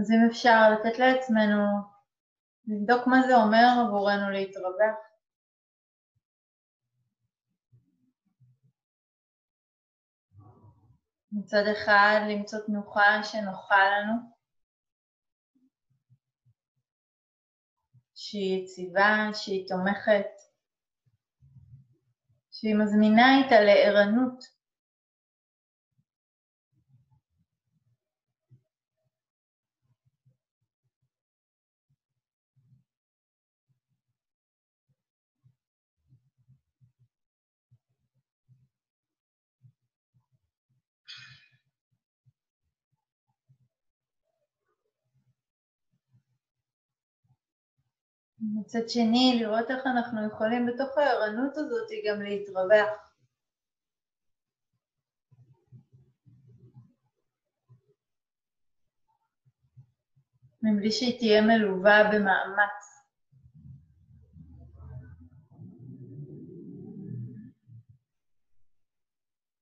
אז אם אפשר לתת לעצמנו לבדוק מה זה אומר עבורנו להתרווח. מצד אחד למצוא תנוחה שנוחה לנו, שהיא יציבה, שהיא תומכת, שהיא מזמינה איתה לערנות. מצד שני, לראות איך אנחנו יכולים בתוך הערנות הזאת גם להתרווח. מבלי שהיא תהיה מלווה במאמץ.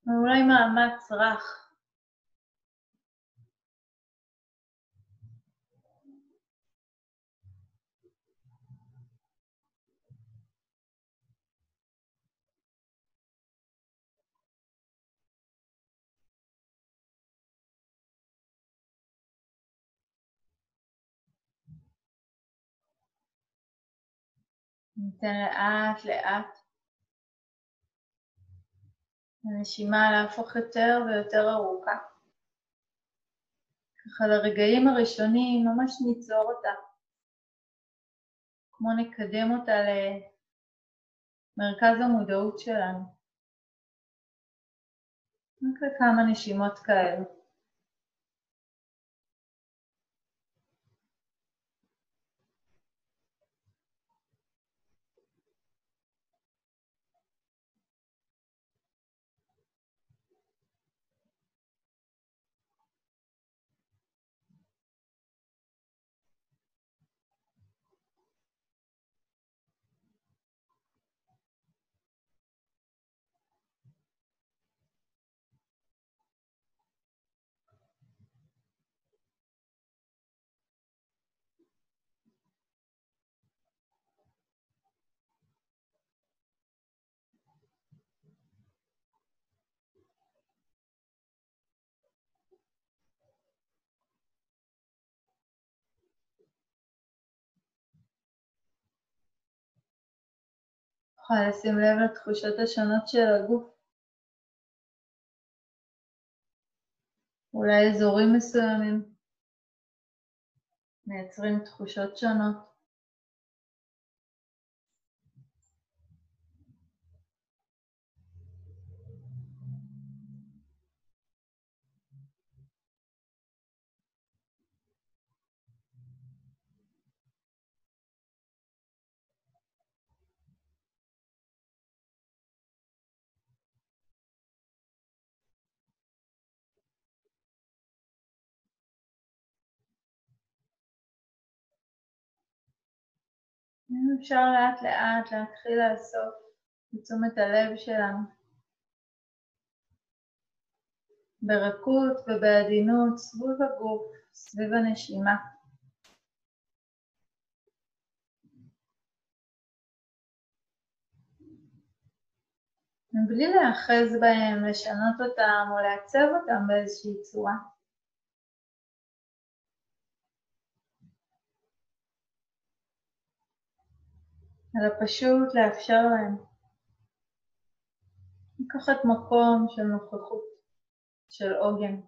ואולי מאמץ רך. ניתן לאט לאט לנשימה להפוך יותר ויותר ארוכה. ככה לרגעים הראשונים ממש ניצור אותה, כמו נקדם אותה למרכז המודעות שלנו. רק לכמה נשימות כאלו. יכולה לשים לב לתחושות השונות של הגוף. אולי אזורים מסוימים מייצרים תחושות שונות. אפשר לאט לאט להתחיל לאסוף בתשומת הלב שלנו ברכות ובעדינות סביב הגוף, סביב הנשימה. מבלי להאחז בהם, לשנות אותם או לעצב אותם באיזושהי צורה. אלא פשוט לאפשר להם לקחת מקום של נוכחות, של עוגן.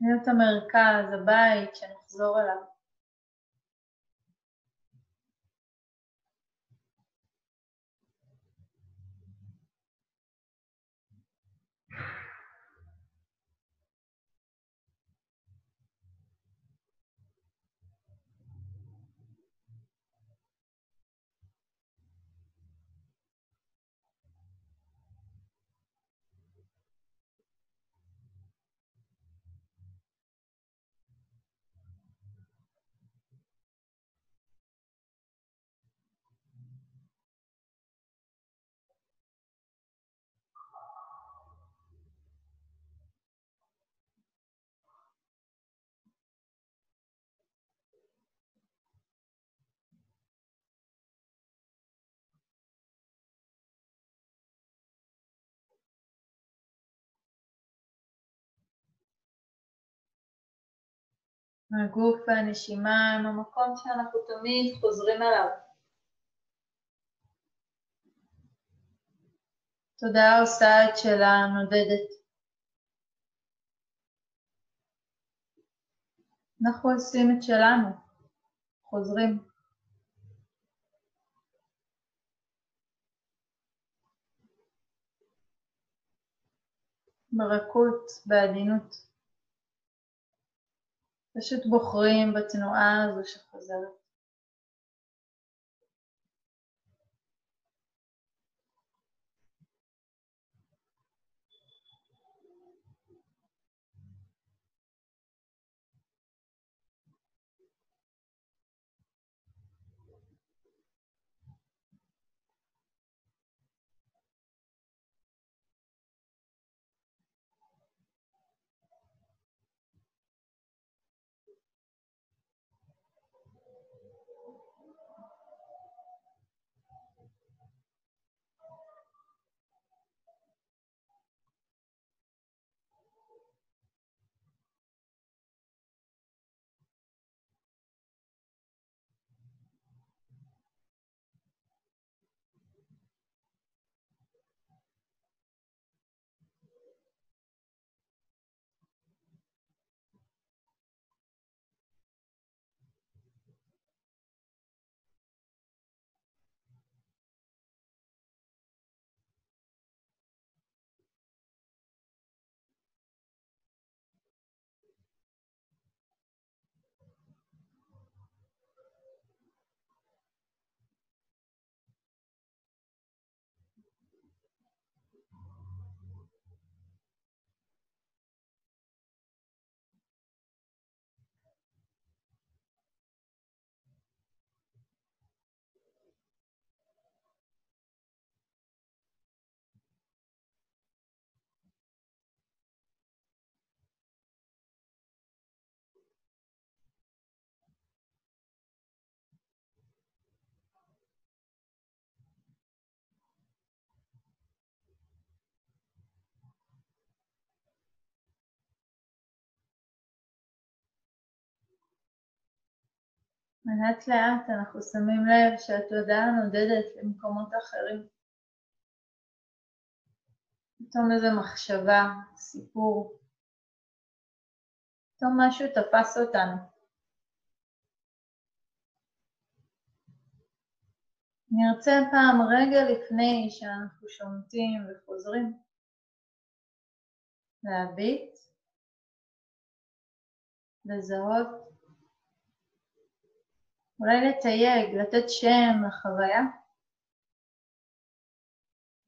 להיות המרכז, הבית שנחזור אליו. הגוף והנשימה הם המקום שאנחנו תמיד חוזרים אליו. תודעה עושה את שלה, נודדת. אנחנו עושים את שלנו, חוזרים. ברכות, בעדינות. פשוט בוחרים בתנועה הזו שחוזרת. לאט לאט אנחנו שמים לב שהתודעה נודדת למקומות אחרים. פתאום איזו מחשבה, סיפור, פתאום משהו תפס אותנו. נרצה פעם רגע לפני שאנחנו שומטים וחוזרים להביט, לזהות אולי לתייג, לתת שם לחוויה,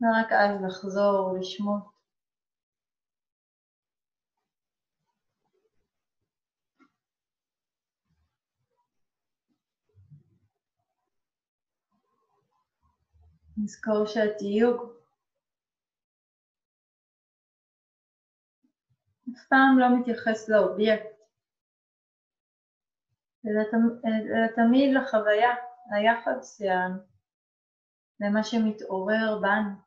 ורק אז לחזור, לשמוט. נזכור שהתיוג אף פעם לא מתייחס לאובייקט. אלא תמיד לחוויה, ליחס למה שמתעורר בנו.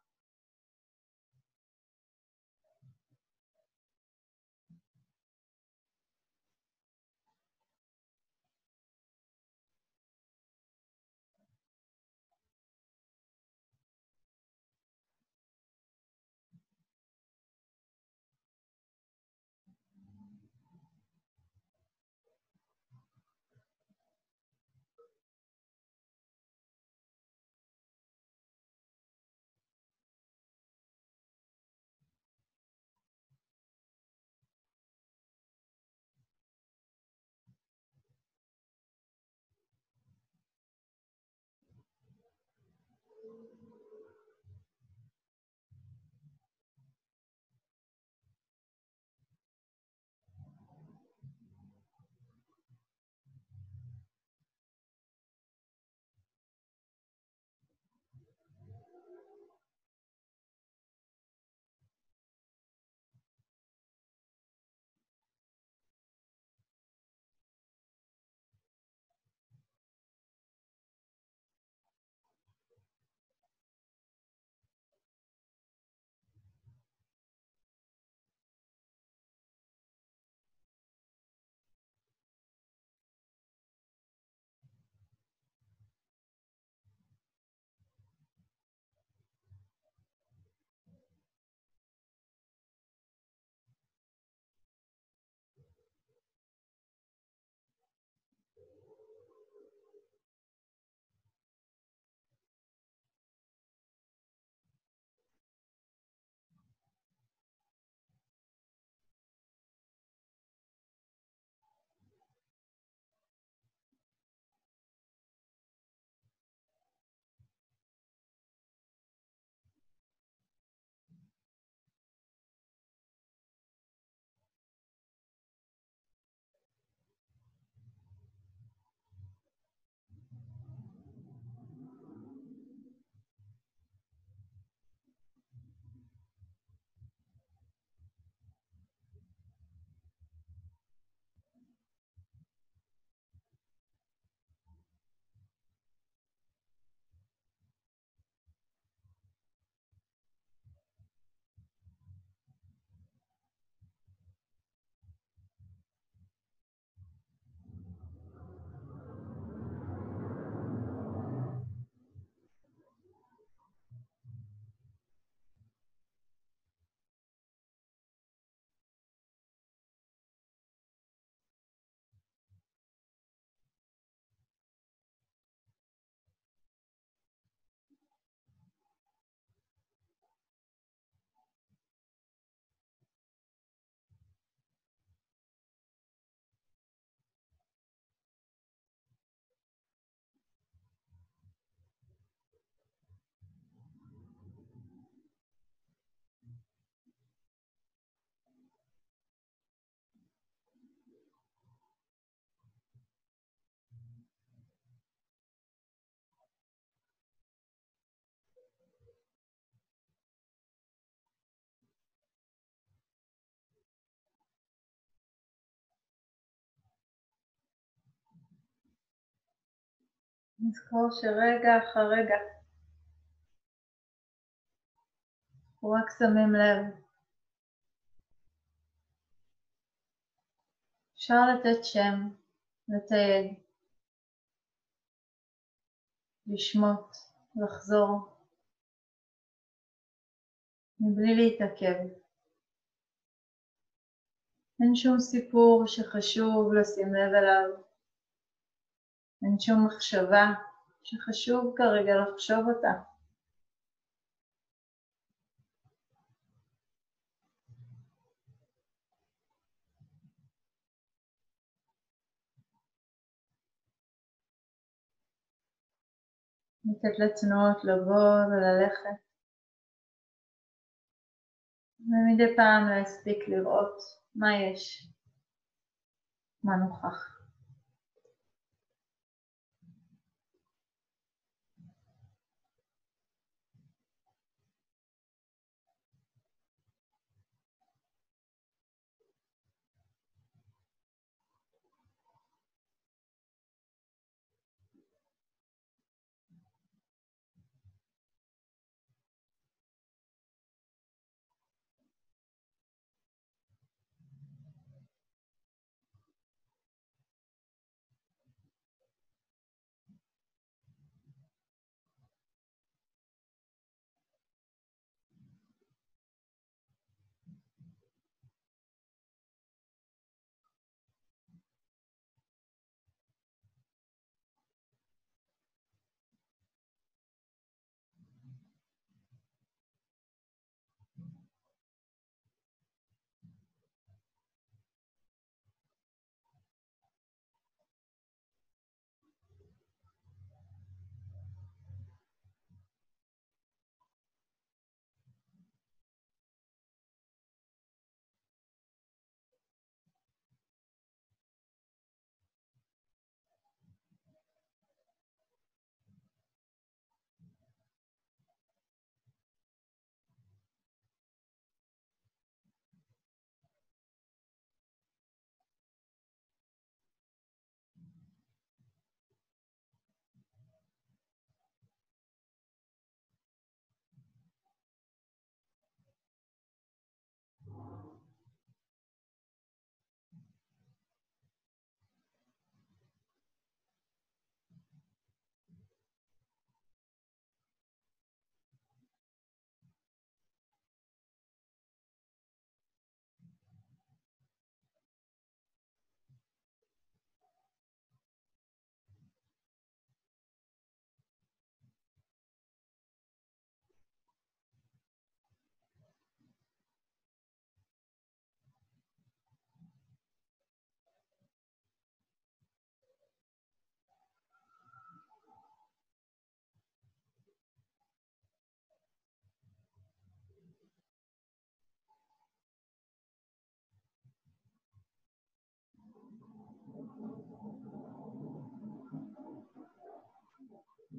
נזכור שרגע אחר רגע אנחנו רק שמים לב. אפשר לתת שם, לתייג, לשמוט, לחזור, מבלי להתעכב. אין שום סיפור שחשוב לשים לב אליו. אין שום מחשבה שחשוב כרגע לחשוב אותה. לתת לתנועות לבוא וללכת. ומדי פעם להספיק לראות מה יש, מה נוכח.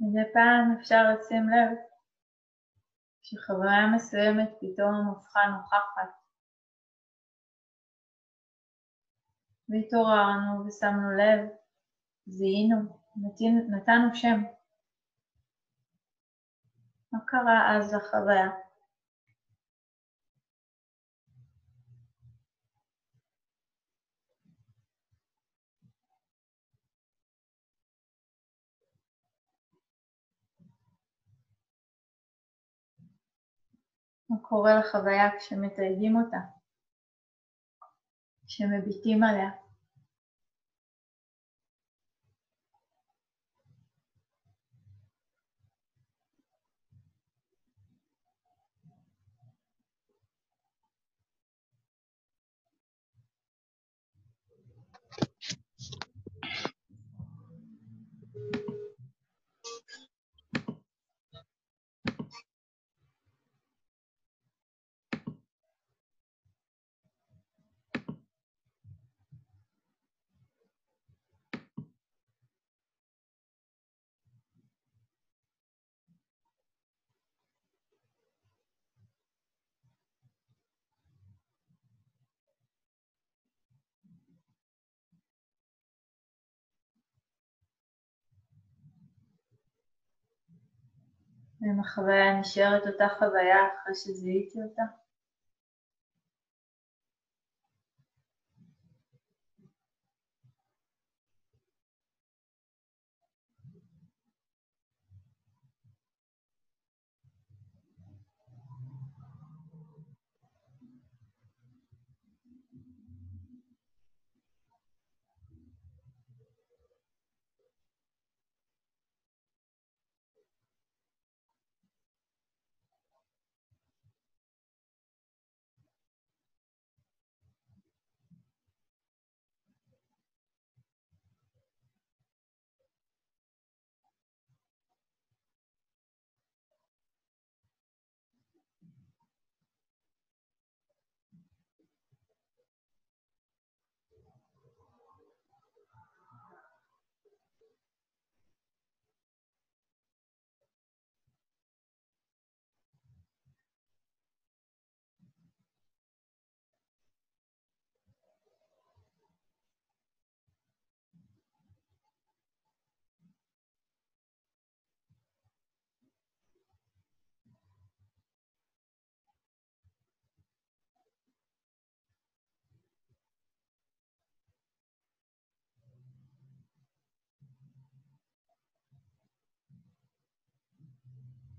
מדי פעם אפשר לשים לב שחוויה מסוימת פתאום הפכה נוכחת והתעוררנו ושמנו לב, זיהינו, נתנו שם. מה קרה אז לחוויה? מה קורה לחוויה כשמתייגים אותה, כשמביטים עליה. אם החוויה נשארת אותה חוויה אחרי שזיהיתי אותה.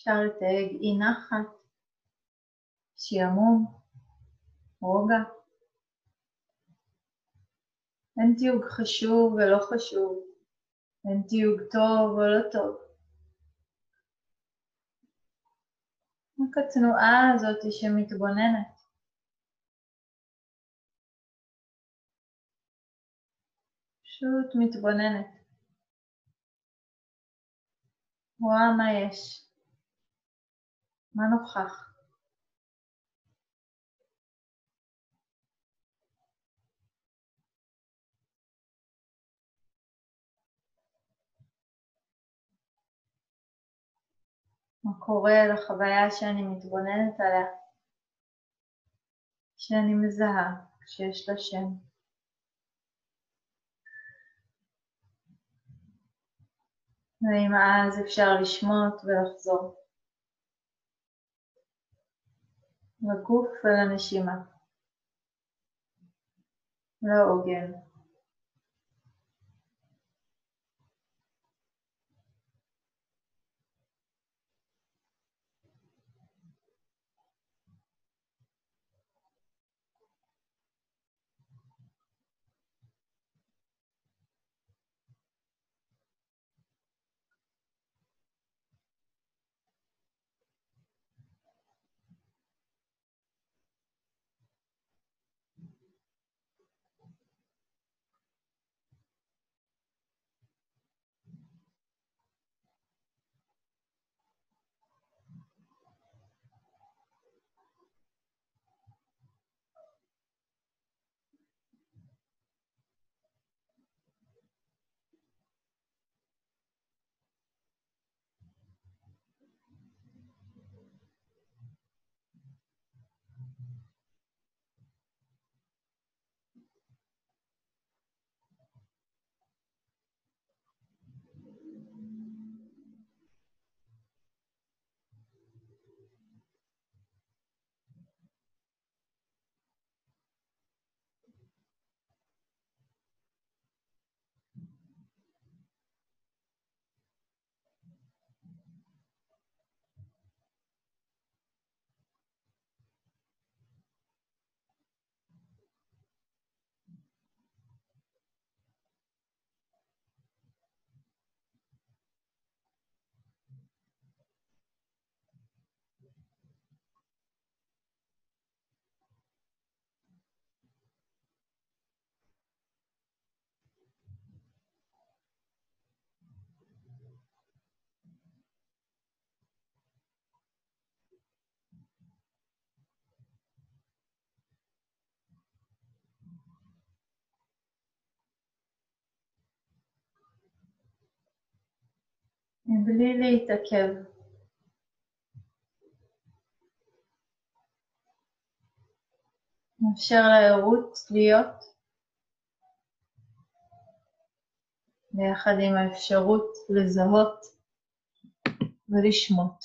אפשר לתייג אי נחת, שעמום, רוגע. אין תיוג חשוב ולא חשוב, אין תיוג טוב או לא טוב. רק התנועה הזאת שמתבוננת. פשוט מתבוננת. רואה מה יש, מה נוכח. מה קורה לחוויה שאני מתבוננת עליה, שאני מזהה כשיש לה שם. ואם אז אפשר לשמוט ולחזור. לגוף ולנשימה. לא מבלי להתעכב. מאפשר לערות להיות ביחד עם האפשרות לזהות ולשמוט.